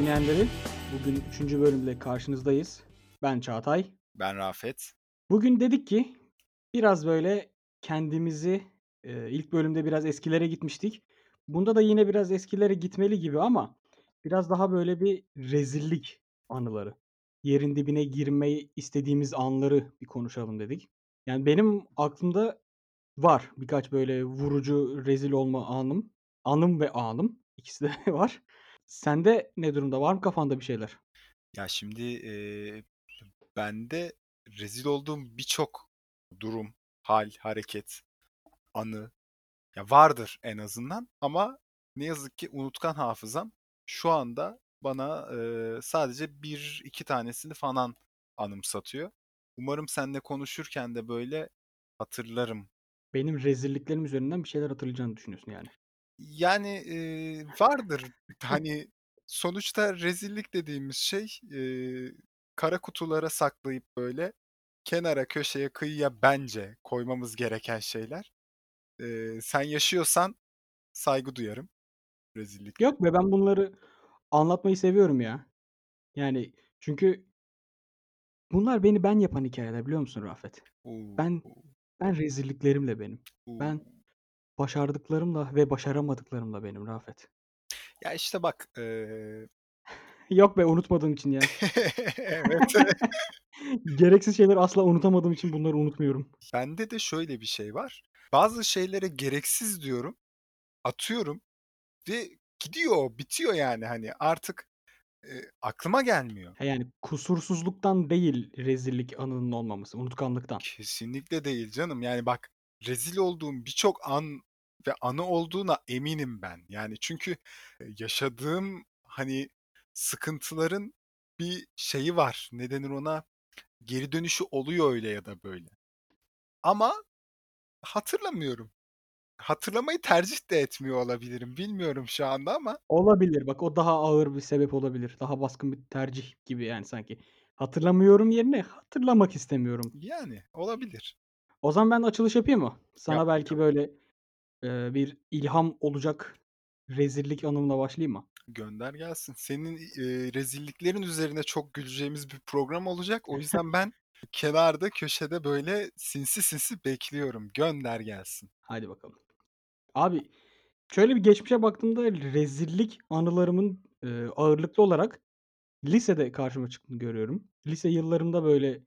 Dinleyenleri. Bugün 3. bölümle karşınızdayız. Ben Çağatay. Ben Rafet. Bugün dedik ki biraz böyle kendimizi eee, ilk bölümde biraz eskilere gitmiştik. Bunda da yine biraz eskilere gitmeli gibi ama biraz daha böyle bir rezillik anıları. Yerin dibine girmeyi istediğimiz anları bir konuşalım dedik. Yani benim aklımda var birkaç böyle vurucu rezil olma anım. Anım ve anım. İkisi de var. Sende ne durumda? Var mı kafanda bir şeyler? Ya şimdi eee, bende rezil olduğum birçok durum, hal, hareket, anı ya vardır en azından ama ne yazık ki unutkan hafızam şu anda bana eee, sadece bir iki tanesini falan anımsatıyor. Umarım seninle konuşurken de böyle hatırlarım. Benim rezilliklerim üzerinden bir şeyler hatırlayacağını düşünüyorsun yani. Yani eee, vardır hani sonuçta rezillik dediğimiz şey eee, kara kutulara saklayıp böyle kenara, köşeye, kıyıya bence koymamız gereken şeyler. Eee, sen yaşıyorsan saygı duyarım rezillikle. Yok be ben bunları anlatmayı seviyorum ya. Yani çünkü bunlar beni ben yapan hikayeler biliyor musun Rafet? Ben ben rezilliklerimle benim. u. Ben başardıklarımla ve başaramadıklarımla benim Rafet. Ya işte bak eee, Yok be unutmadığım için ya. evet. Gereksiz şeyleri asla unutamadığım için bunları unutmuyorum. Bende de şöyle bir şey var. Bazı şeylere gereksiz diyorum, atıyorum ve gidiyor, bitiyor yani hani artık eee, aklıma gelmiyor. Yani kusursuzluktan değil rezillik anının olmaması, unutkanlıktan. Kesinlikle değil canım. Yani bak rezil olduğum birçok an ve anı olduğuna eminim ben. Yani çünkü yaşadığım hani sıkıntıların bir şeyi var. Ne denir ona? Geri dönüşü oluyor öyle ya da böyle. Ama hatırlamıyorum. Hatırlamayı tercih de etmiyor olabilirim. Bilmiyorum şu anda ama Olabilir bak o daha ağır bir sebep olabilir. Daha baskın bir tercih gibi yani sanki. Hatırlamıyorum yerine hatırlamak istemiyorum. yani olabilir. O zaman ben açılış yapayım mı? Yap Sana belki bakalım. böyle, eee, bir ilham olacak rezillik anımla başlayayım mı? Gönder gelsin. Senin, eee, rezilliklerin üzerine çok güleceğimiz bir program olacak. O yüzden ben kenarda, köşede böyle sinsi sinsi bekliyorum. Gönder gelsin. Hadi bakalım. Abi, şöyle bir geçmişe baktığımda rezillik anılarımın, eee, ağırlıklı olarak lisede karşıma çıktığını görüyorum. Lise yıllarımda böyle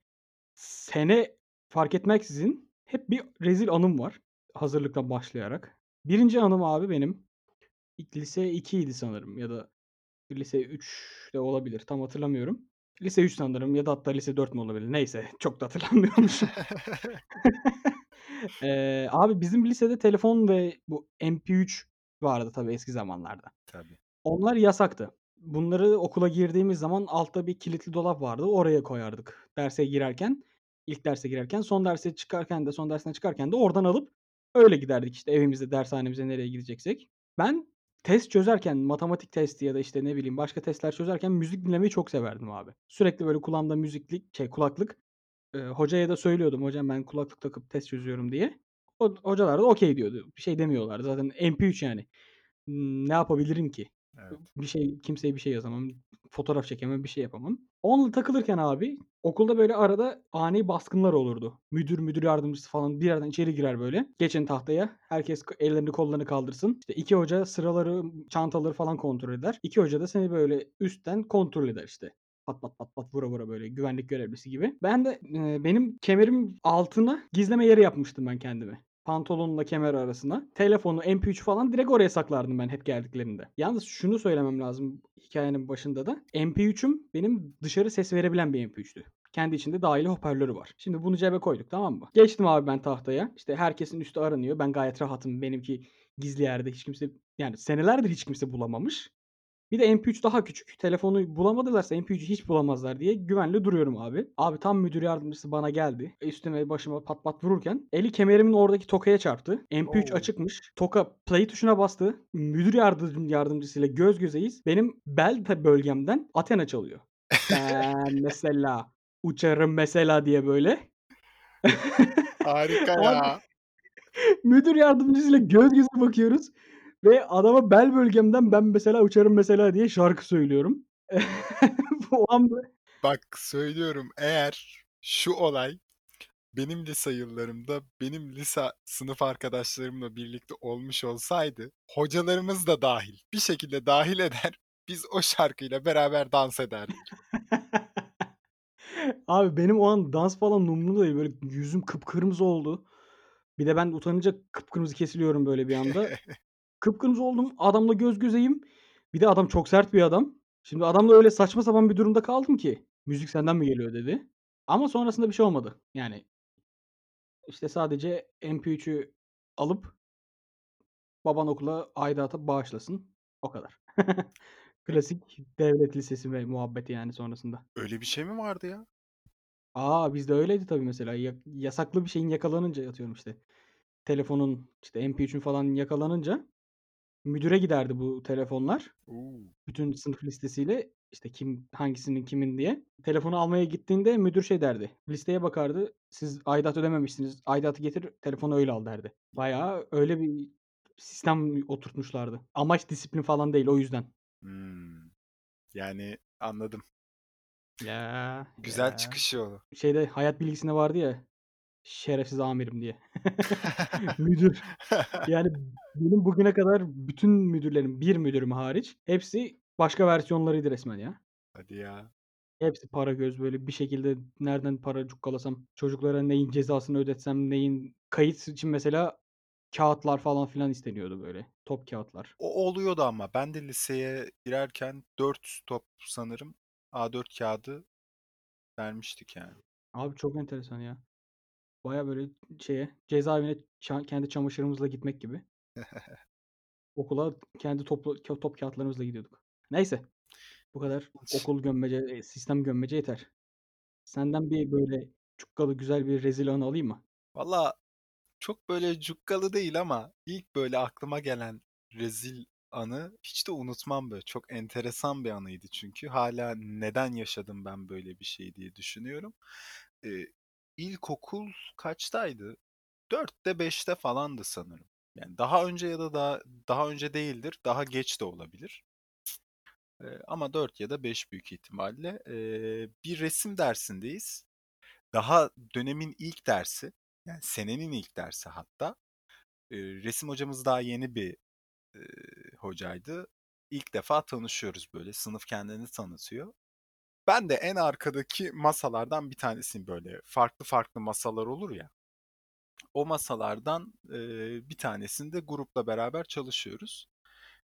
sene fark etmeksizin hep bir rezil anım var hazırlıktan başlayarak. Birinci anım abi benim lise 2'ydi sanırım ya da lise 3 de olabilir, tam hatırlamıyorum. Lise 3 sanırım ya da hatta lise 4 mü olabilir? Neyse, çok da hatırlamıyormuşum. Eee, abi bizim lisede telefon ve bu MP3 vardı tabii eski zamanlarda. Tabii. Onlar yasaktı. Bunları okula girdiğimiz zaman altta bir kilitli dolap vardı. Oraya koyardık derse girerken. ilk derse girerken, son derse çıkarken de son dersten çıkarken de oradan alıp öyle giderdik işte evimize, dershanemize nereye gideceksek. Ben test çözerken, matematik testi ya da işte ne bileyim başka testler çözerken müzik dinlemeyi çok severdim abi. Sürekli böyle kulağımda müziklik, şey kulaklık. Eee, hocaya da söylüyordum, "Hocam ben kulaklık takıp test çözüyorum." diye. O hocalar da okay diyordu. Bir şey demiyorlardı. Zaten MP3 yani. Ne yapabilirim ki? Evet. Bir şey kimseye bir şey yazamam, fotoğraf çekemem, bir şey yapamam. Onunla takılırken abi okulda böyle arada ani baskınlar olurdu. Müdür, müdür yardımcısı falan bir yerden içeri girer böyle. Geçin tahtaya. Herkes ellerini kollarını kaldırsın. İşte 2 hoca sıraları, çantaları falan kontrol eder. 2 hoca da seni böyle üstten kontrol eder işte. Pat pat pat pat vura vura böyle güvenlik görevlisi gibi. Ben de, eee, benim kemerimin altına gizleme yeri yapmıştım ben kendime. Pantolonla kemer arasına. Telefonu, MP3 falan direkt oraya saklardım ben hep geldiklerinde. Yalnız şunu söylemem lazım hikâyenin başında da. MP3'üm benim dışarı ses verebilen bir MP3'tü. Kendi içinde dahili hoparlörü var. Şimdi bunu cebe koyduk, tamam mı? Geçtim abi ben tahtaya. İşte herkesin üstü aranıyor. Ben gayet rahatım. Benimki gizli yerde. Hiç kimse yani senelerdir hiç kimse bulamamış. Bir de MP3 daha küçük. Telefonu bulamadılarsa MP3'ü hiç bulamazlar diye güvenli duruyorum abi. Abi tam müdür yardımcısı bana geldi. Üstüme başıma pat pat vururken eli kemerimin oradaki tokaya çarptı. MP3 O! açıkmış. Toka play tuşuna bastı. Müdür yardım yardımcısıyla göz gözeyiz. Benim bel bölgemden Athena çalıyor. Ben mesela uçarım mesela diye böyle. Harika Abi ya. müdür yardımcısıyla göz göze bakıyoruz. Ve adama bel bölgemden "Ben mesela uçarım mesela." diye şarkı söylüyorum. O an Bak söylüyorum, eğer şu olay benim lise yıllarımda, benim lise sınıf arkadaşlarımla birlikte olmuş olsaydı, hocalarımız da dâhil, bir şekilde dâhil eder, biz o şarkıyla beraber dans ederdik. Abi benim o an dans falan umurumda değil. Böyle yüzüm kıpkırmızı oldu. Bir de ben utanınca kıpkırmızı kesiliyorum böyle bir anda. Kıpkırmızı oldum. Adamla göz gözeyim. Bir de adam çok sert bir adam. Şimdi adamla öyle saçma sapan bir durumda kaldım ki. "Müzik senden mi geliyor?" dedi. Ama sonrasında bir şey olmadı. Yani işte sadece MP3'ü alıp baban okula aidatı bağışlasın. O kadar. Klasik devlet lisesi ve muhabbeti yani sonrasında. Öyle bir şey mi vardı ya? A! Bizde öyleydi tabii mesela. Ya yasaklı bir şeyin yakalanınca atıyorum işte, telefonun, işte MP3'ün falan yakalanınca müdüre giderdi bu telefonlar. U! Bütün sınıf listesiyle, işte kim hangisinin kimin diye. Telefonu almaya gittiğinde müdür şey derdi, listeye bakardı. "Siz aidat ödememişsiniz. Aidatı getir, telefonu öyle al." derdi. Bayağı öyle bir sistem oturtmuşlardı. Amaç disiplin falan değil o yüzden. Hımm. Yani anladım. Ya, Güzel ya. çıkış yolu. Şeyde Hayat Bilgisi'nde vardı ya, "Şerefsiz amirim." diye. Müdür. Yani benim bugüne kadar bütün müdürlerim, bir müdürüm hariç hepsi başka versiyonlarıydı resmen ya. Hadi ya. Hepsi para göz, böyle bir şekilde nereden para cukkalasam, çocuklara neyin cezasını ödetsem, neyin kayıt için mesela kâğıtlar falan filan isteniyordu böyle, top kâğıtlar. O oluyordu ama ben de liseye girerken 4 top sanırım A4 kâğıdı vermiştik yani. Abi çok enteresan ya. Bayağı böyle şeye, cezaevine ça kendi çamaşırımızla gitmek gibi. Okula kendi toplu top kâğıtlarımızla gidiyorduk. Neyse, bu kadar okul gömmece, eee, sistem gömmece yeter. Senden bir böyle cukkalı güzel bir rezil anı alayım mı? Valla çok böyle cukkalı değil ama ilk böyle aklıma gelen rezil anı hiç de unutmam böyle. Çok enteresan bir anıydı çünkü. Hâlâ neden yaşadım ben böyle bir şeyi diye düşünüyorum. Eee, ilkokul kaçtaydı? 4'te 5'te falandı sanırım. Yani daha önce ya da daha daha önce değildir, daha geç de olabilir. Eee, ama 4 ya da 5 büyük ihtimalle. Eee, bir resim dersindeyiz. Daha dönemin ilk dersi, yani senenin ilk dersi hatta. Eee, resim hocamız daha yeni bir, eee, hocaydı. İlk defa tanışıyoruz böyle, sınıf kendini tanıtıyor. Ben de en arkadaki masalardan bir tanesiyim böyle. Farklı farklı masalar olur ya. O masalardan, eee, bir tanesinde grupla beraber çalışıyoruz.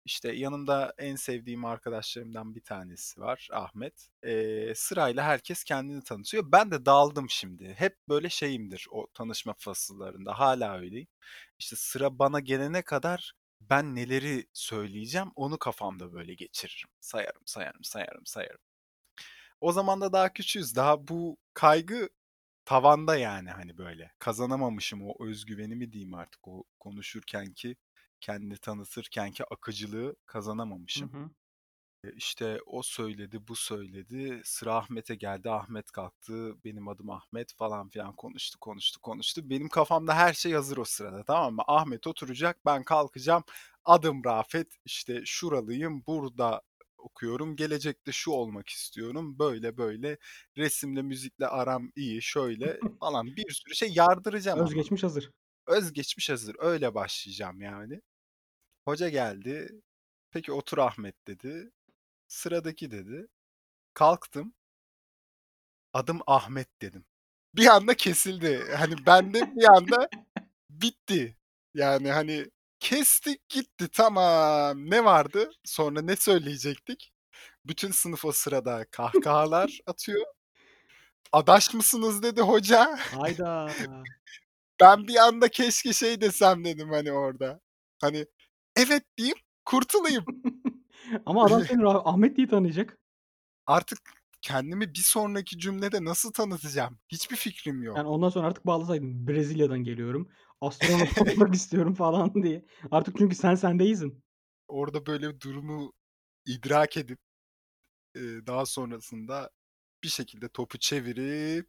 İşte yanımda en sevdiğim arkadaşlarımdan bir tanesi var, Ahmet. Eee, sırayla herkes kendini tanıtıyor. Ben de daldım şimdi. Hep böyle şeyimdir o tanışma fasıllarında, hâlâ öyleyim. İşte sıra bana gelene kadar ben neleri söyleyeceğim onu kafamda böyle geçiririm. Sayarım, sayarım, sayarım, sayarım. O zaman da daha küçüğüz. Daha bu kaygı tavanda yani hani böyle. Kazanamamışım o öz güvenimi diyeyim artık. O konuşurkenki, kendini tanıtırkenki akıcılığı Hı kazanamamışım. hı. Eee, işte o söyledi, bu söyledi. Sıra Ahmet'e geldi. Ahmet kalktı. "Benim adım Ahmet." falan filan konuştu, konuştu, konuştu. Benim kafamda her şey hazır o sırada, tamam mı? Ahmet oturacak, ben kalkacağım. "Adım Rafet, işte şuralıyım, burada okuyorum, gelecekte şu olmak istiyorum, böyle böyle, resimle müzikle aram iyi, şöyle falan bir sürü şey yardıracağım ama. Özgeçmiş hazır. Özgeçmiş hazır, öyle başlayacağım yani. Hoca geldi, "Peki otur Ahmet." dedi. "Sıradaki." dedi. Kalktım. "Adım Ahmet." dedim. Bir anda kesildi. Hani bende bir anda bitti. Yani hani kestik gitti, tamam. Ne vardı? Sonra ne söyleyecektik? Bütün sınıf o sırada kahkahalar atıyor. "Adaş mısınız?" dedi hoca. Hayda! Ben bir anda keşke şey desem dedim hani orada. Hani, "Evet." diyeyim, kurtulayım. Ama adam seni Ahmet diye tanıyacak. Artık kendimi bir sonraki cümlede nasıl tanıtacağım? Hiçbir fikrim Yani yok. ondan sonra artık bağlasaydın, "Brezilya'dan geliyorum, astronot olmak istiyorum." falan diye. Artık çünkü sen sen değilsin. Orada böyle durumu idrak edip, eee, daha sonrasında bir şekilde topu çevirip,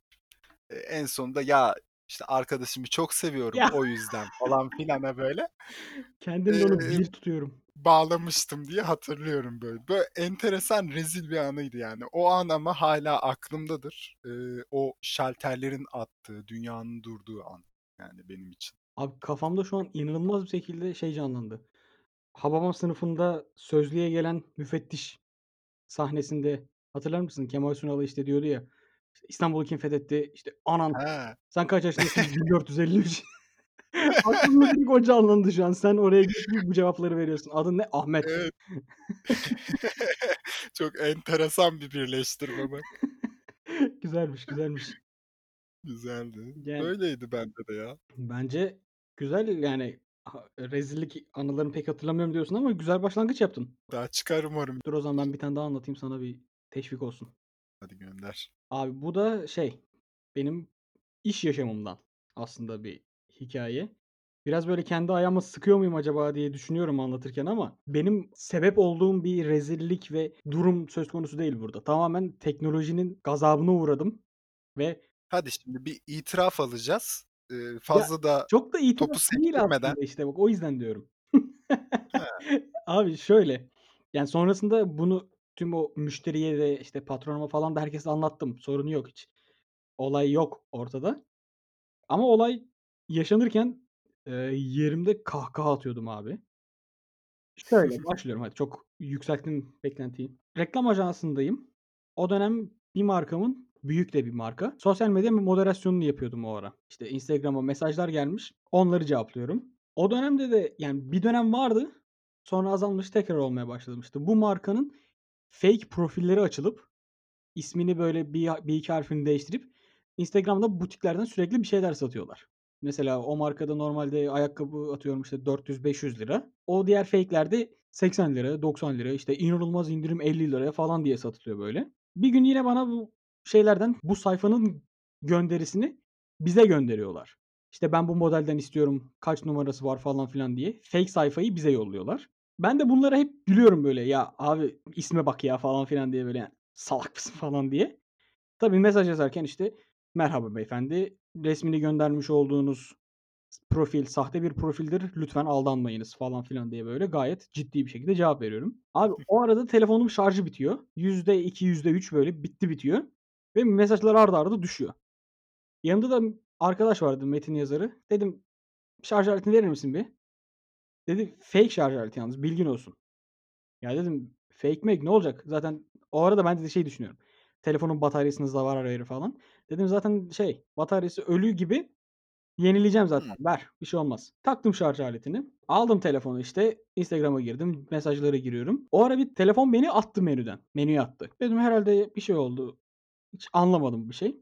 eee, en sonunda "Ya, işte, arkadaşımı çok seviyorum Ya! o yüzden." falan filana böyle, Kendimle onu eee bir tutuyorum. bağlamıştım diye hatırlıyorum böyle. Böyle enteresan rezil bir anıydı yani. O an ama hâlâ aklımdadır. Eee, o şalterlerin attığı, dünyanın durduğu an yani benim için. Abi kafamda şu an inanılmaz bir şekilde şey canlandı. Hababam Sınıfı'nda sözlüğe gelen müfettiş sahnesinde hatırlar mısın? Kemal Sunal'a işte diyordu ya, işte "İstanbul'u kim fethetti?" İşte, "Anan." He. "Sen kaç yaşındasın?" "1453." Aklımda direkt o canlandı şu an. Sen oraya bu cevapları veriyorsun. "Adın ne?" "Ahmet." Evet. Çok enteresan bir birleştirme bak. Güzelmiş, güzelmiş. Güzeldi. Yani Böyleydi bende de ya. Bence güzel yani ha rezillik anılarını pek hatırlamıyorum diyorsun ama güzel başlangıç yaptın. Daha çıkar umarım. Dur o zaman ben bir tane daha anlatayım sana bir teşvik olsun. Hadi gönder. Abi bu da şey, benim iş yaşamımdan aslında bir hikâye. Biraz böyle kendi ayağıma sıkıyor muyum acaba diye düşünüyorum anlatırken ama benim sebep olduğum bir rezillik ve durum söz konusu değil burada. Tamamen teknolojinin gazabına uğradım ve Hadi şimdi bir itiraf alacağız. Eee, Ya, fazla da çok da topu itiraf değil sektirmeden aslında işte bak o yüzden diyorum. He. Abi şöyle, yani sonrasında bunu tüm o müşteriye de işte patronuma falan da herkese anlattım. Sorunu yok hiç. Olay yok ortada. Ama olay yaşanırken, eee, yerimde kahkaha atıyordum abi. Şöyle başlıyorum hadi çok yükselttim beklentiyi. Reklam ajansındayım. O dönem bir markamın, büyük de bir marka, sosyal medya moderasyonunu yapıyordum o ara. İşte Instagram'a mesajlar gelmiş, onları cevaplıyorum. O dönemde de yani bir dönem vardı, sonra azalmış tekrar olmaya başlamıştı. Bu markanın fake profilleri açılıp, ismini böyle bir ha 1-2 harfini değiştirip Instagram'da butiklerden sürekli bir şeyler satıyorlar. Mesela o markada normalde ayakkabı atıyorum işte ₺400-500 o diğer fake'lerde ₺80 ₺90 işte inanılmaz indirim ₺50'ya falan diye satılıyor böyle. Bir gün yine bana bu şeylerden, bu sayfanın gönderisini bize gönderiyorlar. İşte ben bu modelden istiyorum, kaç numarası var falan filan diye fake sayfayı bize yolluyorlar. Ben de bunlara hep gülüyorum böyle, ya abi isme bak ya falan filan diye böyle salak mısın falan diye. Tabii mesaj yazarken işte merhaba beyefendi, resmini göndermiş olduğunuz profil sahte bir profildir, lütfen aldanmayınız falan filan diye böyle gayet ciddi bir şekilde cevap veriyorum. Abi o arada telefonumun şarjı bitiyor. %2, %3 böyle bitti bitiyor ve mesajlar art arda düşüyor. Yanımda da arkadaş vardı metin yazarı. Dedim şarj aletini verir misin bir? Dedi fake şarj aleti yalnız bilgin olsun. Ya dedim fake make ne olacak? Zaten o arada ben de şey düşünüyorum. Telefonun bataryasına zarar verir falan. Dedim zaten şey bataryası ölü gibi yenileyeceğim zaten. Ver bir şey olmaz. Taktım şarj aletini. Aldım telefonu işte Instagram'a girdim. Mesajlara giriyorum. O ara bir telefon beni attı menüden. Menüye attı. Dedim herhâlde bir şey oldu. Hiç anlamadım bir şey.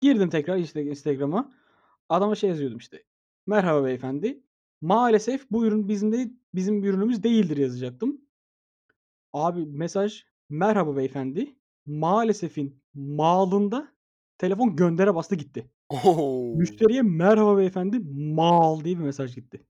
Girdim tekrar işte Instagram'a. Adama şey yazıyordum işte. Merhaba beyefendi. Maalesef bu ürün bizim de bizim bir ürünümüz değildir yazacaktım. Abi mesaj merhaba beyefendi. Maalesefin maalında telefon göndere bastı gitti. O! Müşteriye merhaba beyefendi maal diye bir mesaj gitti.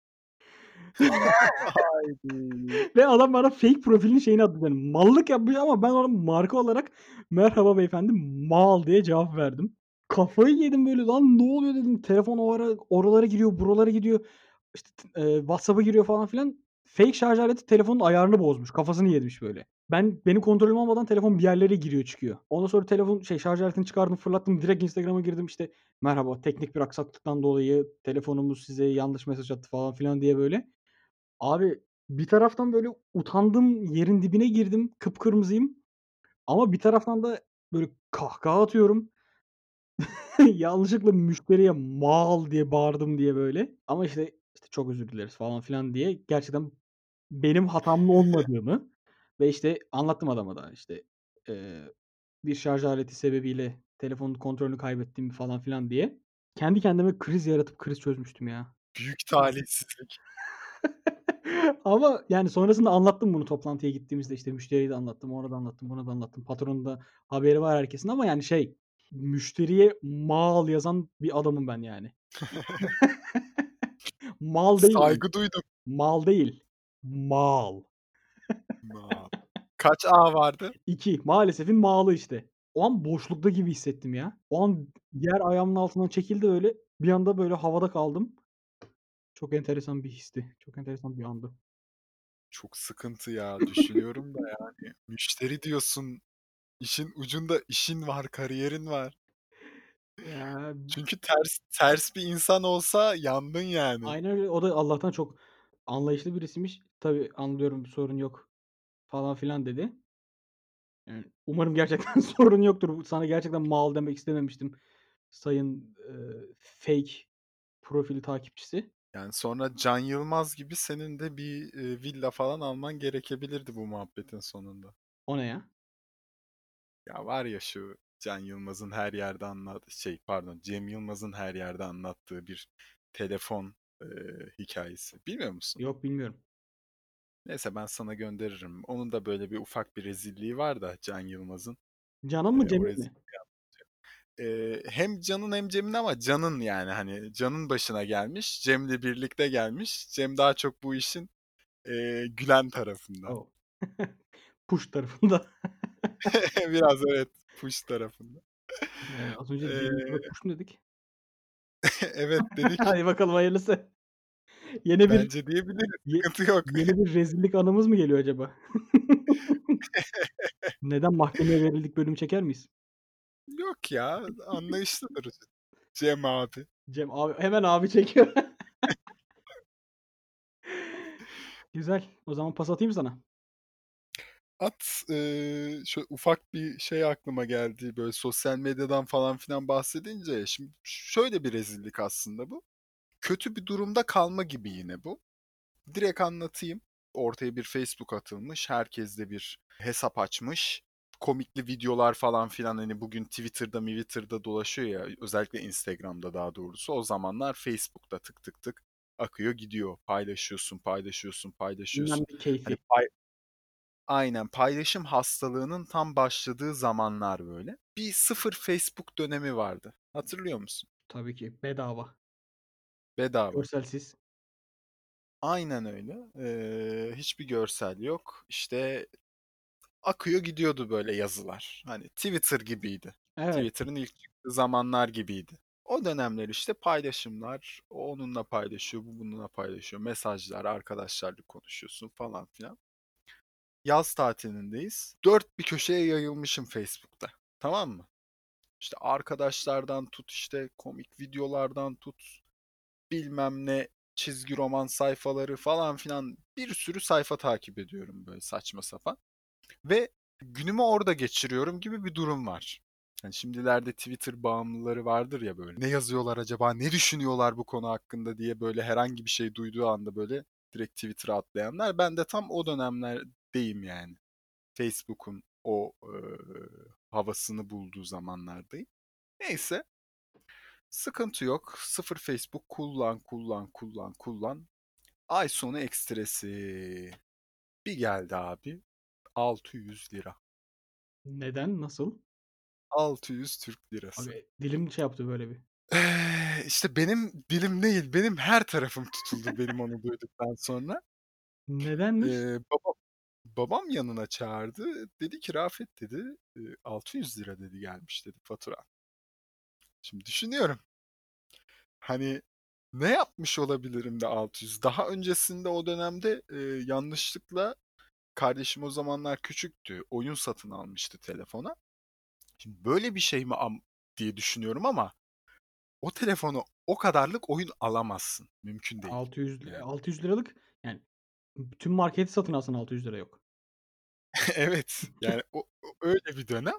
Ve adam bana fake profilin şeyini attı yani mallık yapmış ama ben ona marka olarak merhaba beyefendi maal diye cevap verdim. Kafayı yedim böyle lan ne oluyor dedim. Telefon o ara oralara giriyor, buralara gidiyor. İşte eee, WhatsApp'a giriyor falan filan. Fake şarj aleti telefonun ayarını bozmuş. Kafasını yemiş böyle. Ben benim kontrolüm olmadan telefon bir yerlere giriyor çıkıyor. Ondan sonra telefon şey şarj aletini çıkardım fırlattım direkt Instagram'a girdim işte merhaba teknik bir aksaklıktan dolayı telefonumuz size yanlış mesaj attı falan filan diye böyle. Abi bir taraftan böyle utandım, yerin dibine girdim, kıpkırmızıyım ama bir taraftan da böyle kahkaha atıyorum. Yanlışlıkla müşteriye "mal" diye bağırdım diye böyle ama işte işte "Çok özür dileriz." falan filan diye gerçekten benim hatamın olmadığını ve işte anlattım adama da işte, eee, bir şarj aleti sebebiyle telefonun kontrolünü kaybettiğimi falan filan diye. Kendi kendime kriz yaratıp kriz çözmüştüm ya. Büyük talihsizlik. Ama yani sonrasında anlattım bunu toplantıya gittiğimizde, işte müşteriye de anlattım, ona da anlattım, buna da anlattım. Patronun da haberi var herkesin ama yani şey, müşteriye "mal" yazan bir adamım ben yani. Mal değil. Saygı duydum. Mal değil. Mal. Ma Kaç A vardı? 2 maalesefin mal'ı işte. O an boşlukta gibi hissettim ya. O an yer ayağımın altından çekildi öyle. Bir anda böyle havada kaldım. Çok enteresan bir histi. Çok enteresan bir andı. Çok sıkıntı ya. Düşünüyorum da yani. Müşteri diyorsun. İşin ucunda işin var, kariyerin var. Ya Çünkü ters ters bir insan olsa yandın yani. Aynen öyle. O da Allah'tan çok anlayışlı birisiymiş. "Tabii, anlıyorum, sorun yok." falan filan dedi. Yani, umarım gerçekten sorun yoktur. Sana gerçekten mal demek istememiştim sayın, eee, fake profil takipçisi. Yani sonra Can Yılmaz gibi senin de bir, eee, villa falan alman gerekebilirdi bu muhabbetin sonunda. O ne ya? Ya var ya şu Can Yılmaz'ın her yerde anlat şey pardon Cem Yılmaz'ın her yerde anlattığı bir telefon, eee, hikâyesi. Bilmiyor musun? Yok, bilmiyorum. Neyse ben sana gönderirim. Onun da böyle bir ufak bir rezilliği var da Can Yılmaz'ın. Can'ın mı Eee, o Cem'in mi? Eee, hem Can'ın hem Cem'in ama Can'ın yani hani Can'ın başına gelmiş. Cem'le birlikte gelmiş. Cem daha çok bu işin, eee, gülen tarafında. Push tarafında. Biraz evet, push tarafında. Eee, az önce Yılmaz'a push mu dedik? Evet dedik. Hadi bakalım hayırlısı. Yeni bir Bence diyebiliriz. ye Sıkıntı yok. yeni bir rezillik anımız mı geliyor acaba? "Neden mahkemeye verildik?" bölümü çeker miyiz? Yok ya, anlayışlıdır Cem abi. Cem abi hemen abi çekiyor. Güzel. O zaman pas atayım sana. At, eee, şöyle ufak bir şey aklıma geldi, böyle sosyal medyadan falan filan bahsedince. Şimdi şöyle bir rezillik aslında bu. Kötü bir durumda kalma gibi yine bu. Direkt anlatayım. Ortaya bir Facebook atılmış. Herkes de bir hesap açmış. Komikli videolar falan filan hani bugün Twitter'da Twitter'da dolaşıyor ya özellikle Instagram'da daha doğrusu. O zamanlar Facebook'ta tık tık tık akıyor gidiyor. Paylaşıyorsun, paylaşıyorsun, paylaşıyorsun. Hani pay Aynen paylaşım hastalığının tam başladığı zamanlar böyle. Bir sıfır Facebook dönemi vardı. Hatırlıyor musun? Tabii ki. Bedava. Bedava. Görselsiz. Aynen öyle. Eee, hiçbir görsel yok. İşte akıyor gidiyordu böyle yazılar. Hani Twitter gibiydi. Evet. Twitter'ın ilk çıktığı zamanlar gibiydi. O dönemler işte paylaşımlar. O onunla paylaşıyor, bu bununla paylaşıyor. Mesajlar, arkadaşlarla konuşuyorsun falan filan. Yaz tatilindeyiz. Dört bir köşeye yayılmışım Facebook'ta. Tamam mı? İşte arkadaşlardan tut işte komik videolardan tut bilmem ne çizgi roman sayfaları falan filan bir sürü sayfa takip ediyorum böyle saçma sapan. Ve günümü orada geçiriyorum gibi bir durum var. Yani şimdilerde Twitter bağımlıları vardır ya böyle. Ne yazıyorlar acaba, ne düşünüyorlar bu konu hakkında diye böyle herhangi bir şey duyduğu anda böyle direkt Twitter'a atlayanlar. Ben de tam o dönemlerdeyim yani. Facebook'un o e, havasını bulduğu zamanlardayım. Neyse. Sıkıntı yok. Sıfır Facebook kullan, kullan, kullan, kullan. Ay sonu ekstresi. Bir geldi abi. 600 lira. Neden? Nasıl? 600 Türk lirası. Abi dilim şey yaptı böyle bir. Eee, işte benim dilim değil, benim her tarafım tutuldu benim onu duyduktan sonra. Nedenmiş? Eee, babam babam yanına çağırdı. Dedi ki Rafet dedi, eee, 600 lira dedi gelmiş dedi fatura. Şimdi düşünüyorum. Hani ne yapmış olabilirim de 600? Daha öncesinde o dönemde eee, yanlışlıkla kardeşim o zamanlar küçüktü. Oyun satın almıştı telefona. Şimdi böyle bir şey mi am diye düşünüyorum ama o telefonu o kadarlık oyun alamazsın. Mümkün değil. 600 Yani. 600 liralık yani bütün marketi satın alsan 600 lira yok. Evet. Yani o, o öyle bir dönem.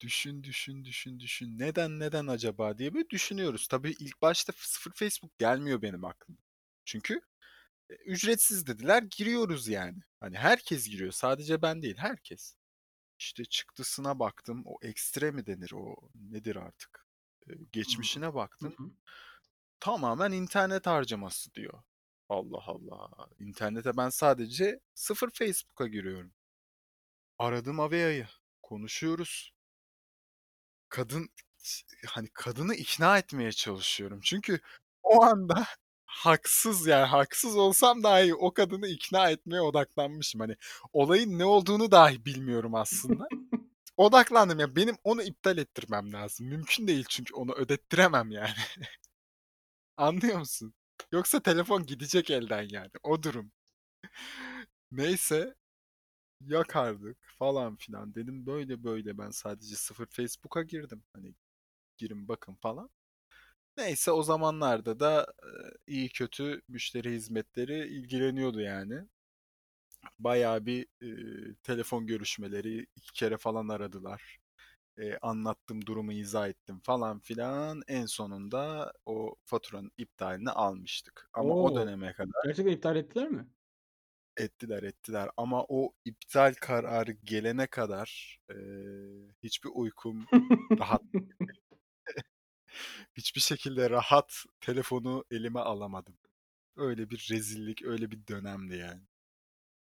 Düşün, düşün, düşün, düşün. Neden, neden acaba diye böyle düşünüyoruz. Tabii ilk başta sıfır Facebook gelmiyor benim aklıma. Çünkü ücretsiz dediler, giriyoruz yani. Hani herkes giriyor. Sadece ben değil, herkes. İşte çıktısına baktım. O ekstre mi denir? O nedir artık? E, geçmişine Hı baktım. hı. Tamamen internet harcaması diyor. Allah Allah. İnternete ben sadece sıfır Facebook'a giriyorum. Aradım Avea'yı. Konuşuyoruz. Kadın hani kadını ikna etmeye çalışıyorum. Çünkü o anda haksız yani haksız olsam dahi o kadını ikna etmeye odaklanmışım. Hani olayın ne olduğunu dahi bilmiyorum aslında. Odaklandım ya benim onu iptal ettirmem lazım. Mümkün değil çünkü onu ödettiremem yani. Anlıyor musun? Yoksa telefon gidecek elden yani. O durum. Neyse, yakardık falan filan. Dedim böyle böyle ben sadece sıfır Facebook'a girdim. Hani girin bakın falan. Neyse o zamanlarda da e, iyi kötü müşteri hizmetleri ilgileniyordu yani. Bayağı bir e, telefon görüşmeleri iki kere falan aradılar. E, anlattım durumu izah ettim falan filan. En sonunda o faturanın iptalini almıştık. Ama o O! döneme kadar Gerçekten iptal ettiler mi? ettiler ettiler. Ama o iptal kararı gelene kadar e, hiçbir uykum rahat hiçbir şekilde rahat telefonu elime alamadım. Öyle bir rezillik, öyle bir dönemdi yani.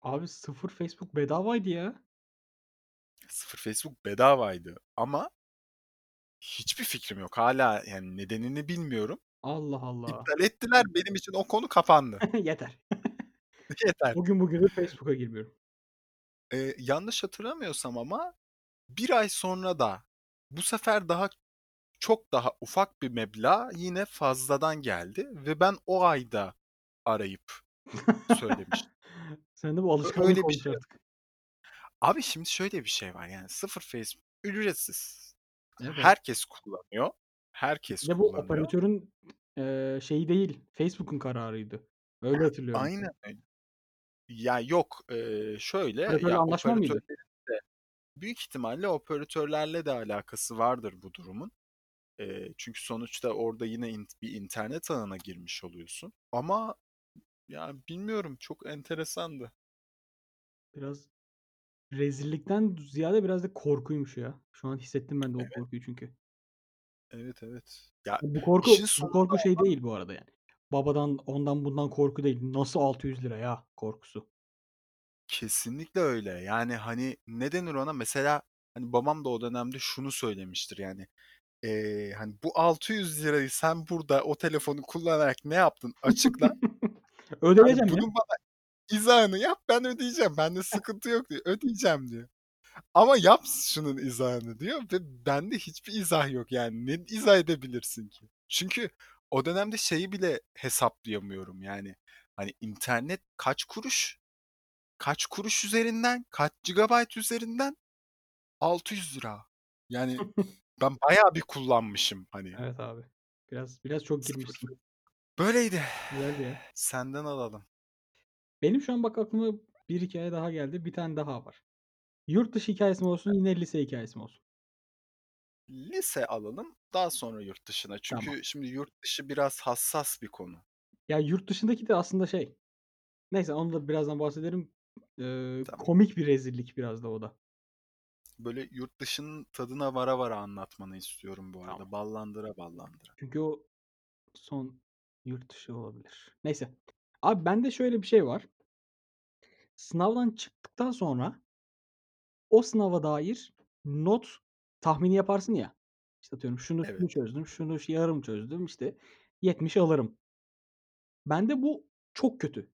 Abi sıfır Facebook bedavaydı ya. Sıfır Facebook bedavaydı ama hiçbir fikrim yok. Hala yani nedenini bilmiyorum. Allah Allah. İptal ettiler. Benim için o konu kapandı. Yeter. Yeter. Bugün bugündür Facebook'a girmiyorum. Ee, yanlış hatırlamıyorsam ama bir ay sonra da bu sefer daha çok daha ufak bir meblağ yine fazladan geldi ve ben o ayda arayıp söylemiştim. Sende bu Ö- alışkanlık Öyle bir şey. artık. Abi şimdi şöyle bir şey var yani sıfır Facebook ücretsiz. Evet. Herkes kullanıyor. Herkes de bu kullanıyor. operatörün, eee, şeyi değil, Facebook'un kararıydı. Öyle hatırlıyorum. Aynen öyle. Ya yok eee, şöyle Operatörle ya anlaşma mıydı? de büyük ihtimalle operatörlerle de alakası vardır bu durumun. Eee, çünkü sonuçta orada yine in- bir internet ağına girmiş oluyorsun. Ama ya bilmiyorum çok enteresandı. Biraz rezillikten ziyade biraz da korkuymuş ya. Şu an hissettim ben de o Evet korkuyu çünkü. evet evet. Ya Bu korku bu korku şey değil bu arada yani. Babadan, ondan bundan korku değil. Nasıl ₺600 ya korkusu. kesinlikle öyle. Yani hani ne denir ona? Mesela hani babam da o dönemde şunu söylemiştir yani. Eee, hani bu 600 lirayı sen burada o telefonu kullanarak ne yaptın açıkla. Hani Ödeyeceğim ya. bunun bana izahını yap ben ödeyeceğim. Bende sıkıntı yok diyor. Ödeyeceğim diyor. Ama yap şunun izahını diyor ve bende hiçbir izah yok yani. Ne izah edebilirsin ki? Çünkü o dönemde şeyi bile hesaplayamıyorum yani. Hani internet kaç kuruş? Kaç kuruş üzerinden? Kaç gigabayt üzerinden? 600 lira. Yani ben bayağı bir kullanmışım hani. Evet abi. Biraz biraz çok girmişsin. Böyleydi. Güzeldi ya. Senden alalım. Benim şu an bak aklıma bir hikaye daha geldi. Bir tane daha var. Yurt dışı hikâyesi mi olsun, yine lise hikâyesi mi olsun? Lise alalım, daha sonra yurt dışına. Tamam. Çünkü şimdi yurt dışı biraz hassas bir konu. Ya yurt dışındaki de aslında şey, neyse onu da birazdan bahsederim. Eee, Tamam. komik bir rezillik biraz da o da. Böyle yurt dışının tadına vara vara anlatmanı istiyorum bu Tamam. arada. Ballandıra ballandıra. Çünkü o son yurt dışı olabilir. Neyse. Abi bende şöyle bir şey var. Sınavdan çıktıktan sonra o sınava dair not tahmini yaparsın ya. İşte atıyorum şunu Evet. şunu çözdüm, şunu yarım çözdüm, işte 70 alırım. Bende bu çok kötü.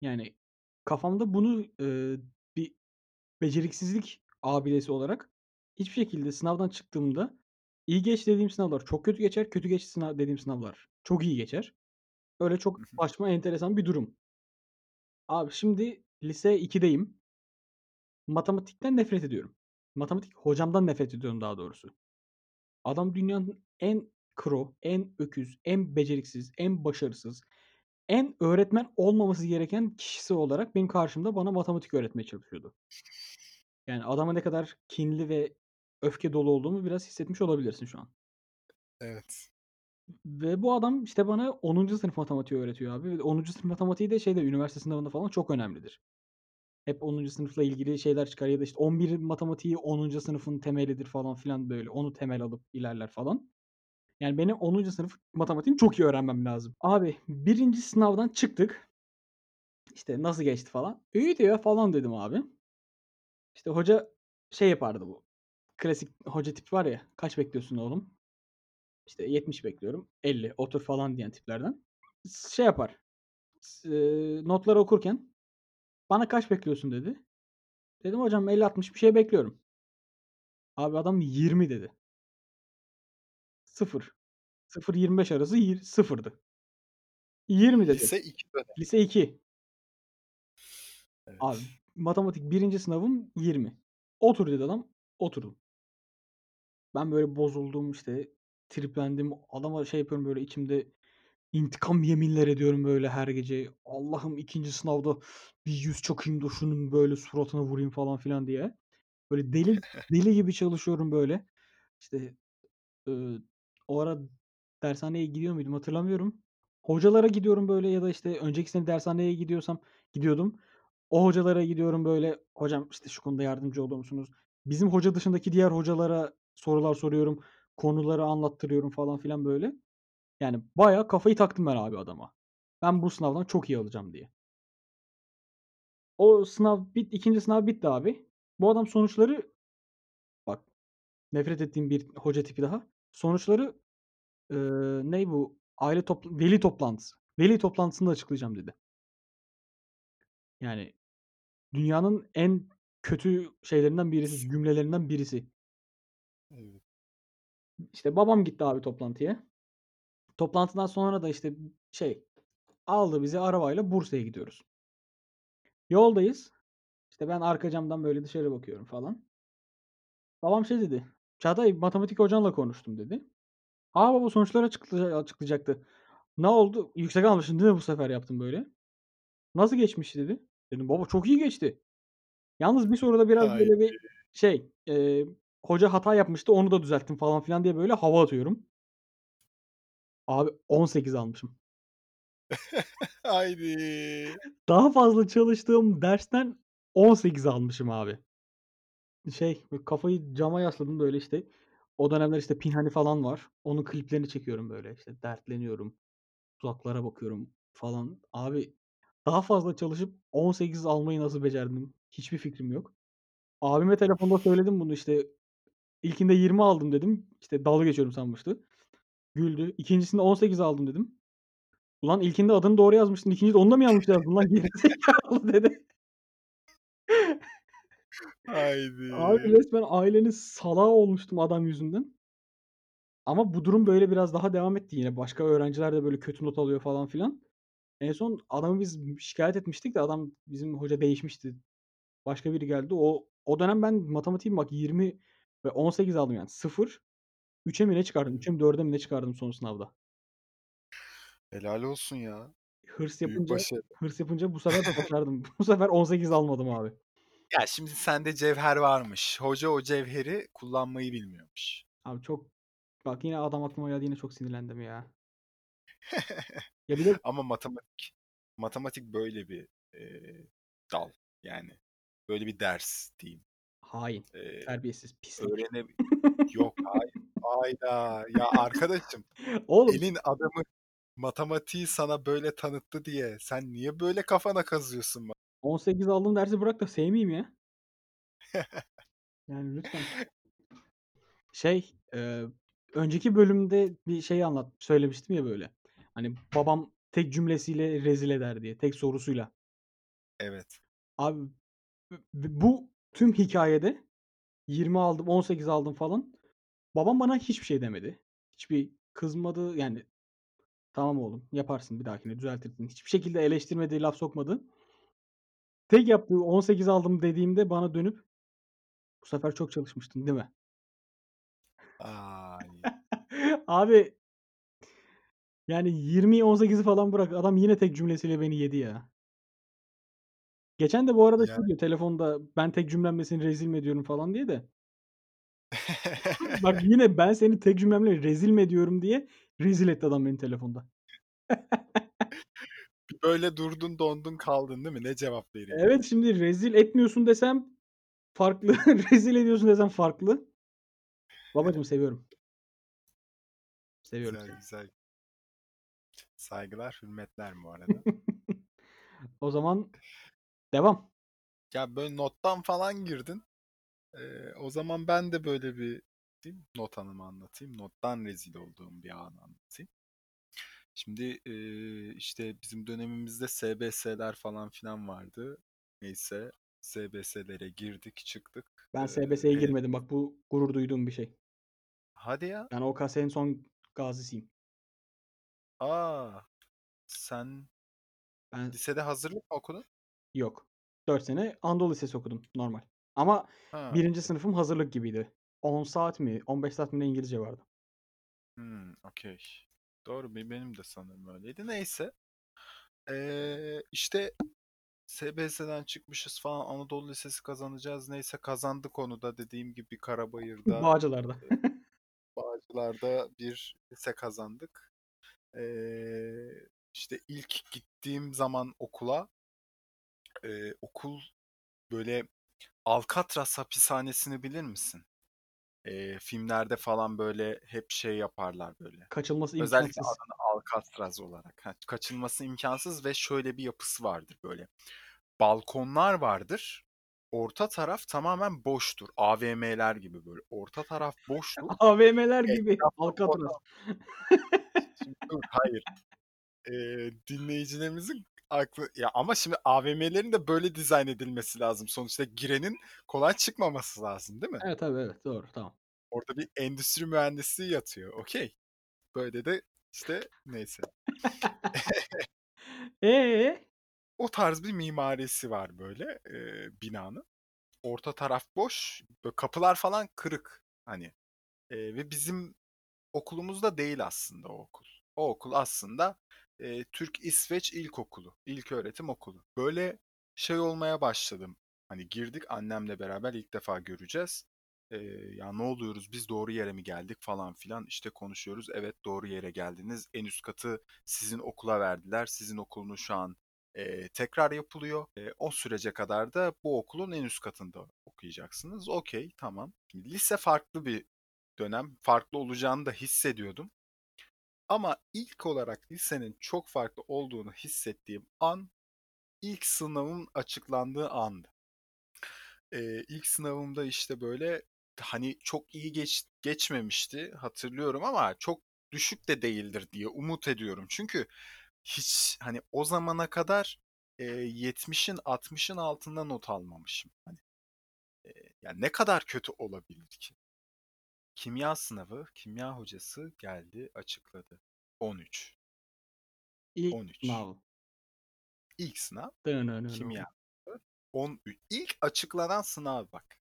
Yani kafamda bunu, eee, bir beceriksizlik abidesi olarak hiçbir şekilde sınavdan çıktığımda iyi geç dediğim sınavlar çok kötü geçer, kötü geç sınav dediğim sınavlar çok iyi geçer. Öyle çok saçma, enteresan bir durum. Abi şimdi lise 2'deyim. Matematikten nefret ediyorum. Matematik hocamdan nefret ediyorum daha doğrusu. Adam dünyanın en kro, en öküz, en beceriksiz, en başarısız, en öğretmen olmaması gereken kişisi olarak benim karşımda bana matematik öğretmeye çalışıyordu. Yani adama ne kadar kinli ve öfke dolu olduğumu biraz hissetmiş olabilirsin şu an. Evet. Ve bu adam işte bana 10. sınıf matematiği öğretiyor abi. Ve 10. sınıf matematiği de şeyde üniversite sınavında falan çok önemlidir. Hep 10. sınıfla ilgili şeyler çıkar ya da işte 11 matematiği 10. sınıfın temelidir falan filan böyle. Onu temel alıp ilerler falan. Yani benim 10. sınıf matematiğimi çok iyi öğrenmem lazım. Abi birinci sınavdan çıktık. İşte nasıl geçti falan. İyi diyor falan dedim abi. İşte hoca şey yapardı bu. Klasik hoca tip var ya. Kaç bekliyorsun oğlum? İşte 70 bekliyorum. 50 otur falan diyen tiplerden. Şey yapar. eee, notları okurken bana kaç bekliyorsun dedi. Dedim hocam 50-60 bir şey bekliyorum. Abi adam 20 dedi. 0. 0-25 arası yir- sıfırdı. 20 dedi. Lise 2 dönemi. Lise 2. Evet. Abi matematik 1. sınavım 20. Otur dedi adam. Oturdum. Ben böyle bozuldum, işte, triplendim. Adama şey yapıyorum böyle içimde intikam yeminler ediyorum böyle her gece. Allah'ım 2. sınavda bir 100 çakayım da şunun böyle suratına vurayım falan filan diye. Böyle deli deli gibi çalışıyorum böyle. İşte, ııı, o ara dershaneye gidiyor muydum hatırlamıyorum. Hocalara gidiyorum böyle ya da, işte, önceki sene dershaneye gidiyorsam gidiyordum. O hocalara gidiyorum böyle, "Hocam, işte, şu konuda yardımcı olur musunuz?" Bizim hoca dışındaki diğer hocalara sorular soruyorum. Konuları anlattırıyorum falan filan böyle. Yani bayağı kafayı taktım ben abi adama. Ben bu sınavdan çok iyi alacağım diye. O sınav bit 2. sınav bitti abi. Bu adam sonuçları bak nefret ettiğim bir hoca tipi daha. Sonuçları, ııı, ney bu? Aile topla veli toplantısı. Veli toplantısında açıklayacağım dedi. Yani dünyanın en kötü şeylerinden birisi, cümlelerinden birisi. Evet. İşte babam gitti abi toplantıya. Toplantıdan sonra da işte şey aldı bizi arabayla Bursa'ya gidiyoruz. Yoldayız. İşte ben arka camdan böyle dışarı bakıyorum falan. Babam şey dedi. "Çağatay matematik hocanla konuştum." dedi. "A, baba sonuçları açıklaya açıklayacaktı." "Ne oldu? Yüksek almışsın değil mi bu sefer?" yaptım böyle. "Nasıl geçmiş?" dedi. Dedim, "Baba çok iyi geçti." Yalnız bir soruda biraz Haydi. böyle bir şey, eee, hoca hata yapmıştı, onu da düzelttim falan filan diye böyle hava atıyorum. Abi 18 almışım. Haydi. Daha fazla çalıştığım dersten 18 almışım abi. Şey, kafayı cama yasladım böyle işte. O dönemler işte Pinhani falan var. Onun kliplerini çekiyorum böyle işte dertleniyorum. Uzaklara bakıyorum falan. Abi daha fazla çalışıp 18 almayı nasıl becerdim? Hiçbir fikrim yok. Abime telefonda söyledim bunu işte. İlkinde 20 aldım dedim. İşte dalga geçiyorum sanmıştı. Güldü. İkincisinde 18 aldım dedim. "Ulan ilkinde adını doğru yazmıştın. ikincide onu da mı yanlış yazdın lan gerizekalı?" dedi. Abi Haydi. resmen ailenin salağı olmuştum adam yüzünden. Ama bu durum böyle biraz daha devam etti yine. Başka öğrenciler de böyle kötü not alıyor falan filan. En son adamı biz şikâyet etmiştik de adam bizim hoca değişmişti. Başka biri geldi. O o dönem ben matematiğim bak 20 ve 18 aldım yani 0. 3'e mi ne çıkardım? Evet. 3'e mi 4'e mi ne çıkardım son sınavda. Helal olsun ya. Hırs Büyük yapınca başarı. hırs yapınca bu sefer de başardım. Bu sefer 18 almadım abi. Ya, şimdi sende cevher varmış. Hoca o cevheri kullanmayı bilmiyormuş. Abi çok bak yine adam aklıma geldi yine çok sinirlendim ya. Ya bir de Ama matematik matematik böyle bir, eee, dal. Yani böyle bir ders diyeyim. hain, Eee, terbiyesiz, pislik. öğrene Yok, hayır. Hayda! Ya, arkadaşım, Oğlum elin adamı matematiği sana böyle tanıttı diye sen niye böyle kafana kazıyorsun? 18 aldığım dersi bırak da sevmeyeyim ya. Yani lütfen. Şey, eee, önceki bölümde bir şey anlat söylemiştim ya böyle. Hani babam tek cümlesiyle rezil eder diye, tek sorusuyla. Evet. Abi bu tüm hikâyede 20 aldım, 18 aldım falan. Babam bana hiçbir şey demedi. Hiçbir kızmadı yani, "Tamam oğlum, yaparsın bir dahakine düzeltirsin." Hiçbir şekilde eleştirmedi, laf sokmadı. Tek yaptığı 18 aldım dediğimde bana dönüp, "Bu sefer çok çalışmıştın, değil mi?" Ay. Abi yani 20'yi 18'i falan bırak, adam yine tek cümlesiyle beni yedi ya. Geçen de bu arada Ya şey diyor telefonda, ben tek cümlemle rezil mi ediyorum falan diye de. Bak yine ben seni tek cümlemle rezil mi ediyorum diye rezil etti adam beni telefonda. Bir böyle durdun, dondun kaldın değil mi? Ne cevap vereyim Evet, şimdi rezil etmiyorsun desem farklı, rezil ediyorsun desem farklı. Babacığım seviyorum. Seviyorum Güzel, seni. güzel. Saygılar, hürmetler bu arada. O zaman devam. Ya, böyle nottan falan girdin. Eee, o zaman ben de böyle bir diyeyim, not anımı anlatayım. Nottan rezil olduğum bir anı anlatayım. Şimdi, eee, işte, bizim dönemimizde SBS'ler falan filan vardı. Neyse, SBS'lere girdik, çıktık. Ben SBS'ye hele girmedim. Bak bu gurur duyduğum bir şey. Hadi ya! Ben OKS'nin son gazisiyim. A! Sen Ben lisede hazırlık mı okudun? yok. 4 sene Anadolu Lisesi okudum normal. Ama Ha, 1. okay. sınıfım hazırlık gibiydi. 10 saat mi, 15 saat mi ne İngilizce vardı. Hımm, okay. Doğru, be benim de sanırım öyleydi. Neyse. Eee, işte SBS'den çıkmışız falan, Anadolu Lisesi kazanacağız. Neyse kazandık onu da dediğim gibi Karabayır'da, Bağcılar'da. Bağcılar'da bir lise kazandık. Eee, işte ilk gittiğim zaman okula eee, okul böyle Alcatraz hapishanesini bilir misin? Eee, filmlerde falan böyle hep şey yaparlar böyle. Kaçılması Özellikle imkânsız. adını Alcatraz olarak. Heh, kaçılması imkânsız ve şöyle bir yapısı vardır böyle. Balkonlar vardır. Orta taraf tamamen boştur. AVM'ler gibi böyle. Orta taraf boştur. AVM'ler gibi Alcatraz. hayır. Eee, dinleyicilerimizin aklı ya ama şimdi AVM'lerin de böyle dizayn edilmesi lazım. Sonuçta girenin kolay çıkmaması lazım, değil mi? Evet, tabii, evet. Doğru, tamam. Orada bir endüstri mühendisliği yatıyor. Okay. Böyle de işte neyse. Eee? O tarz bir mimarisi var böyle, eee, binanın. Orta taraf boş, böyle kapılar falan kırık hani. Eee, ve bizim okulumuzda değil aslında o okul. O okul aslında, eee, Türk-İsveç İlkokulu, ilköğretim okulu. Böyle şey olmaya başladım. Hani girdik annemle beraber ilk defa göreceğiz. Eee, ya ne oluyoruz biz doğru yere mi geldik falan filan işte konuşuyoruz. Evet doğru yere geldiniz. En üst katı sizin okula verdiler. Sizin okulunuz şu an eee, tekrar yapılıyor. Eee, o sürece kadar da bu okulun en üst katında okuyacaksınız. Okay, tamam. Şimdi lise farklı bir dönem. Farklı olacağını da hissediyordum. Ama ilk olarak lisenin çok farklı olduğunu hissettiğim an ilk sınavın açıklandığı andı. Eee, ilk sınavımda işte böyle hani çok iyi geç, geçmemişti hatırlıyorum ama çok düşük de değildir diye umut ediyorum. Çünkü hiç hani o zamana kadar eee 70'in 60'ın altında not almamışım. Hani eee, yani ne kadar kötü olabilir ki? Kimya sınavı, kimya hocası geldi açıkladı. 13. İlk 13. sınav. İlk sınav Dınınının. kimya. 13. İlk açıklanan sınav bak.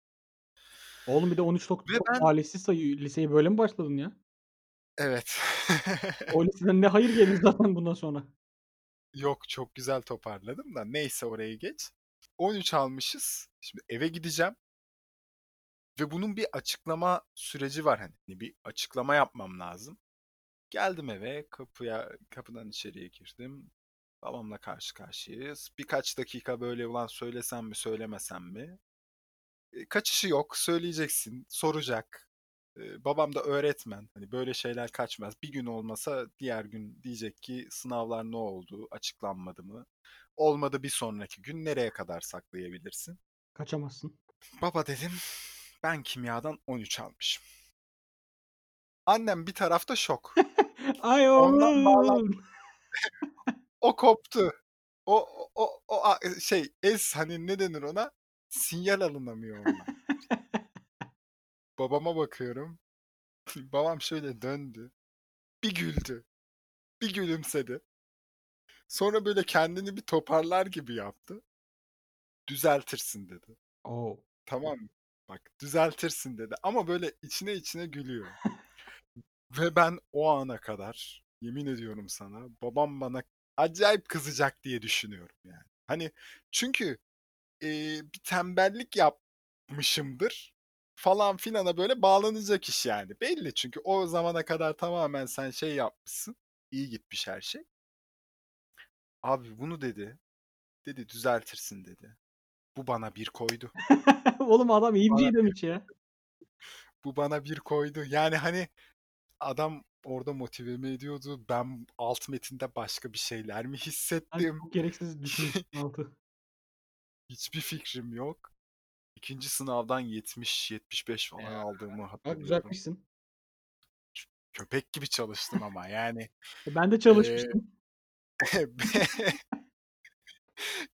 Oğlum bir de 13 çok Ve çok ben talihsiz sayı liseye böyle mi başladın ya? Evet. O liseden ne hayır gelir zaten bundan sonra. Yok çok güzel toparladım da neyse orayı geç. 13 almışız. Şimdi eve gideceğim. Ve bunun bir açıklama süreci var hani. Hani Bir açıklama yapmam lazım. Geldim eve, kapıya kapıdan içeriye girdim. Babamla karşı karşıyayız. Birkaç dakika böyle ulan söylesem mi söylemesem mi? E, kaçışı yok. Söyleyeceksin. Soracak. E, babam da öğretmen. Hani böyle şeyler kaçmaz. Bir gün olmasa diğer gün diyecek ki sınavlar ne oldu? Açıklanmadı mı? Olmadı bir sonraki gün nereye kadar saklayabilirsin? Kaçamazsın. Baba dedim ben kimyadan 13 almışım. Annem bir tarafta şok. Ay Ondan bağlan oğlum. o koptu. O o o o şey es hani ne denir ona? Sinyal alınamıyor ondan. Babama bakıyorum. Babam şöyle döndü. Bir güldü. Bir gülümsedi. Sonra böyle kendini bir toparlar gibi yaptı. Düzeltirsin dedi. O! Tamam mı? Bak düzeltirsin dedi ama böyle içine içine gülüyor. Ve ben o ana kadar yemin ediyorum sana babam bana acayip kızacak diye düşünüyorum yani. Hani çünkü eee, bir tembellik yapmışımdır falan filana böyle bağlanacak iş yani. Belli çünkü o zamana kadar tamamen sen şey yapmışsın. iyi gitmiş her şey. Abi bunu dedi. Dedi düzeltirsin dedi. Bu bana bir koydu. Oğlum adam iyi Bana bir demiş ya. bu bana bir koydu. Yani hani adam orada motive mi ediyordu? Ben alt metinde başka bir şeyler mi hissettim? çok gereksiz düşünmüşsün altı. Hiçbir fikrim yok. İkinci sınavdan 70-75 falan Ya. aldığımı Bak hatırlıyorum. düzeltmişsin. Köpek gibi çalıştım ama yani. E, ben de Eee çalışmıştım.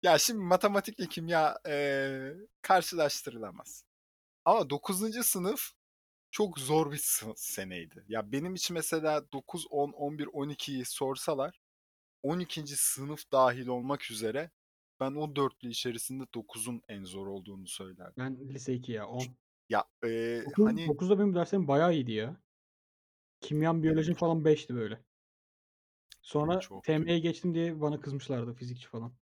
Ya şimdi matematikle kimya, eee, karşılaştırılamaz. Ama 9. sınıf çok zor bir sı seneydi. Ya benim için mesela 9, 10, 11, 12'yi sorsalar 12. sınıf dâhil olmak üzere ben o dörtlü içerisinde 9'un en zor olduğunu söylerdim. Ben lise 2 ya, 10. Ya, eee, 9 hani 9'da benim derslerim bayağı iyiydi ya. Kimyam, Benim biyolojim çok falan 5'ti böyle. Sonra çok kötü. TM'ye geçtim diye bana kızmışlardı fizikçi falan.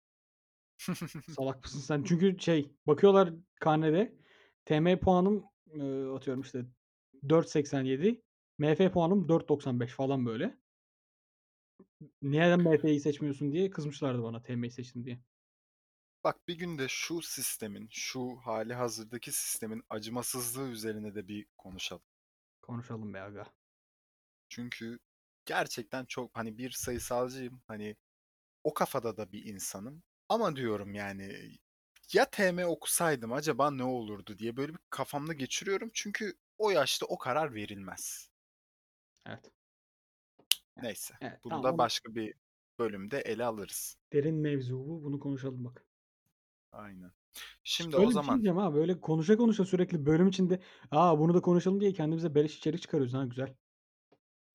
Salak mısın sen? Çünkü şey, bakıyorlar karnede, TM puanım, eee, atıyorum işte 4.87, MF puanım 4.95 falan böyle. "Neden MF'yi seçmiyorsun?" diye kızmışlardı bana TM'yi seçtim diye. Bak bir gün de şu sistemin, şu hâlihazırdaki sistemin acımasızlığı üzerine de bir konuşalım. Konuşalım be aga. Çünkü gerçekten çok hani bir sayısalcıyım. Hani o kafada da bir insanım. Ama diyorum yani ya TM okusaydım acaba ne olurdu diye böyle bir kafamda geçiriyorum. Çünkü o yaşta o karar verilmez. Evet. Neyse. Evet, Bunu tamam da onu başka bir bölümde ele alırız. derin mevzu bu. Bunu konuşalım bak. Aynen. Şimdi o Şöyle bir şey zaman diyeceğim ha, böyle konuşa konuşa sürekli bölüm içinde, "A, bunu da konuşalım." diye kendimize beleş içerik çıkarıyoruz ha, güzel.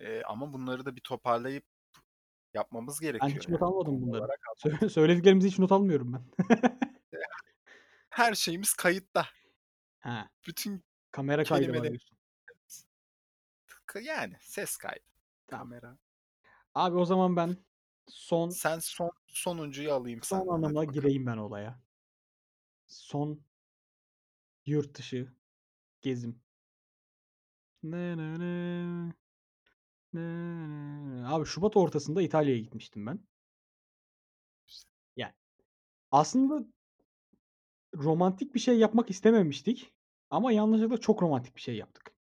Eee, ama bunları da bir toparlayıp yapmamız Ben gerekiyor hiç not yani. almadım Konu bunları. olarak söylediklerimizi hiç not almıyorum ben. Her şeyimiz kayıtta. He. Bütün Kamera kaydı var kelimelerin diyorsun. K yani ses kaydı, Tamam. kamera. Abi o zaman ben son Sen son sonuncuyu alayım son senden. Hadi bakalım. gireyim ben olaya. Son yurt dışı gezim. Nı nı. Nı nı nı. Abi şubat ortasında İtalya'ya gitmiştim ben. Yani aslında romantik bir şey yapmak istememiştik ama yanlışlıkla çok romantik bir şey yaptık.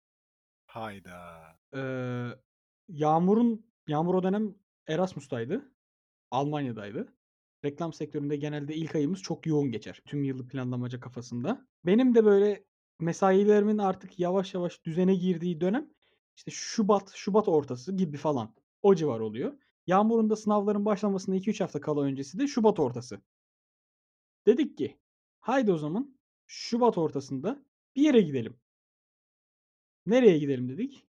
Hayda! Eee, Yağmur'un Yağmur o dönem Erasmus'taydı. Almanya'daydı. Reklam sektöründe genelde ilk ayımız çok yoğun geçer. Tüm yılı planlamaca kafasında. Benim de böyle mesailerimin artık yavaş yavaş düzene girdiği dönem işte şubat, şubat ortası gibi falan. O civar oluyor. Yağmur'un da sınavların başlamasına 2-3 hafta kala öncesi de şubat ortası. Dedik ki haydi o zaman şubat ortasında bir yere gidelim. Nereye gidelim dedik?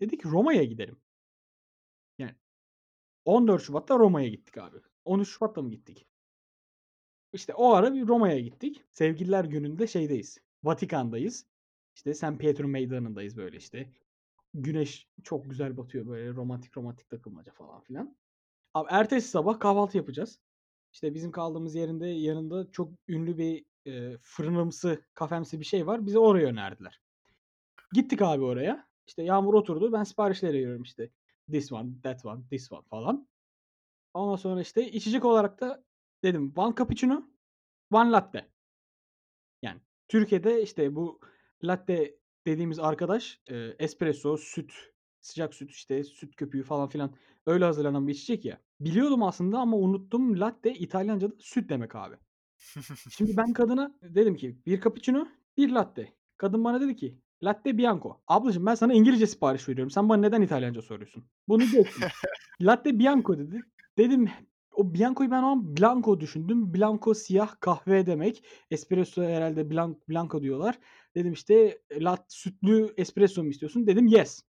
Dedik Roma'ya gidelim. Yani 14 Şubat'ta Roma'ya gittik abi. 13 Şubat'ta mı gittik? İşte o ara bir Roma'ya gittik. Sevgililer Günü'nde şeydeyiz, Vatikan'dayız. İşte San Pietro Meydanı'ndayız böyle işte. Güneş çok güzel batıyor böyle romantik romantik takılmaca falan filan. Abi ertesi sabah kahvaltı yapacağız. İşte bizim kaldığımız yerinde yanında çok ünlü bir, eee, fırınımsı, kafemsi bir şey var. Bizi oraya önerdiler. Gittik abi oraya. İşte Yağmur oturdu. Ben siparişleri veriyorum işte. This one, that one, this one falan. Ondan sonra işte içecek olarak da dedim one cappuccino, one latte. Yani Türkiye'de işte bu latte dediğimiz arkadaş, eee, espresso, süt, sıcak süt, işte süt köpüğü falan filan öyle hazırlanan bir içecek ya. Biliyordum aslında ama unuttum. Latte İtalyanca'da süt demek abi. Şimdi ben kadına dedim ki 1 cappuccino, 1 latte. Kadın bana dedi ki latte bianco. Ablacığım ben sana İngilizce sipariş veriyorum. Sen bana neden İtalyanca soruyorsun? Bunu geçtim. Latte bianco dedi. Dedim o bianco'yu ben o an blanco düşündüm. Blanco siyah kahve demek. Espresso herhâlde blan blanco diyorlar. Dedim işte lat sütlü espresso mu istiyorsun? Dedim yes.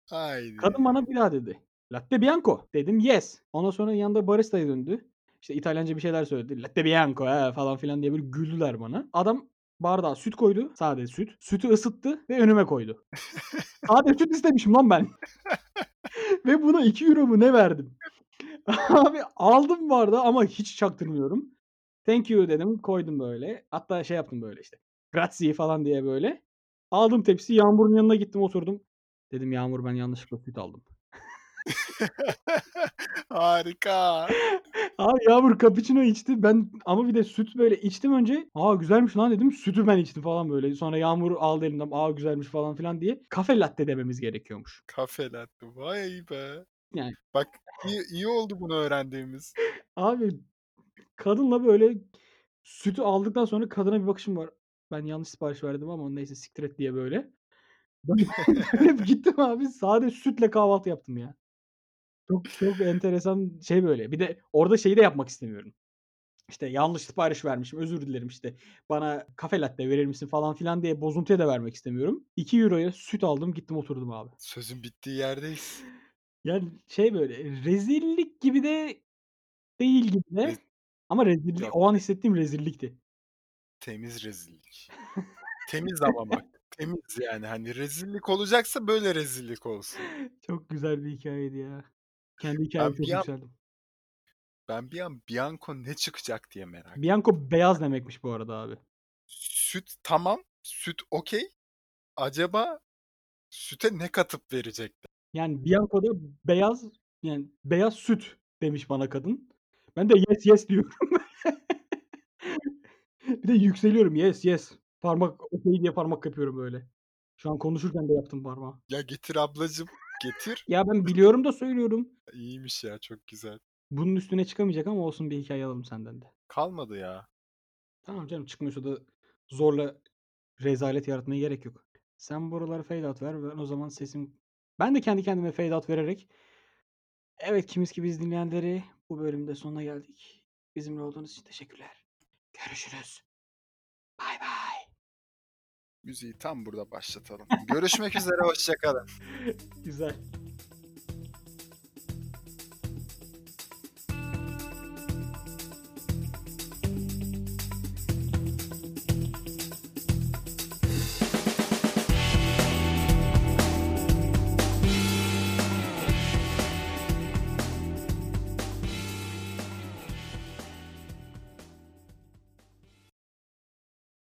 Kadın Haydi! bana bir daha dedi. Latte bianco. Dedim yes. Ondan sonra yanında baristaya döndü. İşte İtalyanca bir şeyler söyledi. Latte bianco he falan filan diye böyle güldüler bana. Adam bardağa süt koydu, sade süt. Sütü ısıttı ve önüme koydu. Sade süt istemişim lan ben. Ve buna €2 mu ne verdim. Abi aldım bardağı ama hiç çaktırmıyorum. Thank you dedim, koydum böyle. Hatta şey yaptım böyle işte, grazie falan diye böyle. Aldım tepsiyi, Yağmur'un yanına gittim oturdum. Dedim Yağmur ben yanlışlıkla süt aldım. Harika! Abi Yağmur cappuccino içti. Ben ama bir de süt böyle içtim önce. "A, güzelmiş lan." dedim. Sütü ben içtim falan böyle. Sonra Yağmur aldı elimden. "A, güzelmiş." falan filan diye. Cafe latte dememiz gerekiyormuş. Cafe latte. Vay be! Yani Bak iyi iyi oldu bunu öğrendiğimiz. Abi kadınla böyle sütü aldıktan sonra kadına bir bakışım var. Ben yanlış sipariş verdim ama neyse siktir et diye böyle. Dönüp gittim abi sade sütle kahvaltı yaptım ya. Çok çok enteresan şey böyle. Bir de orada şeyi de yapmak istemiyorum. İşte yanlış sipariş vermişim, özür dilerim işte. Bana cafe latte verir misin falan filan diye bozuntuya da vermek istemiyorum. €2'ya süt aldım, gittim oturdum abi. Sözün bittiği yerdeyiz. Yani şey böyle rezillik gibi de değil gibi Rez de. Ama rezillik Yok. o an hissettiğim rezillikti. Temiz rezillik. Temiz ama bak. Temiz yani. Hani rezillik olacaksa böyle rezillik olsun. Çok güzel bir hikâyeydi ya. Kendi Ben hikâyeme çok bir an yükseldim. ben bir an Bianco ne çıkacak diye merak Bianco beyaz demekmiş bu arada abi. Süt tamam. Süt okay. Acaba süte ne katıp verecekler? Yani Bianco'da beyaz, yani beyaz süt demiş bana kadın. Ben de yes, yes diyorum. Bir de yükseliyorum. Yes, yes. Parmak okay diye parmak yapıyorum böyle. Şu an konuşurken de yaptım parmağı. Ya getir ablacım, getir. Ya ben biliyorum da söylüyorum. İyiymiş ya, çok güzel. Bunun üstüne çıkamayacak ama olsun bir hikâye alalım senden de. Kalmadı ya. Tamam canım çıkmıyorsa da zorla rezalet yaratmaya gerek yok. Sen buralara fade out ver. Ben o zaman sesim Ben de kendi kendime fade out vererek Evet, Kimiz ki biz dinleyenleri bu bölümde sonuna geldik. Bizimle olduğunuz için teşekkürler. Görüşürüz. Bay bay. Müziği tam burada başlatalım. Görüşmek üzere, hoşça kalın. Güzel.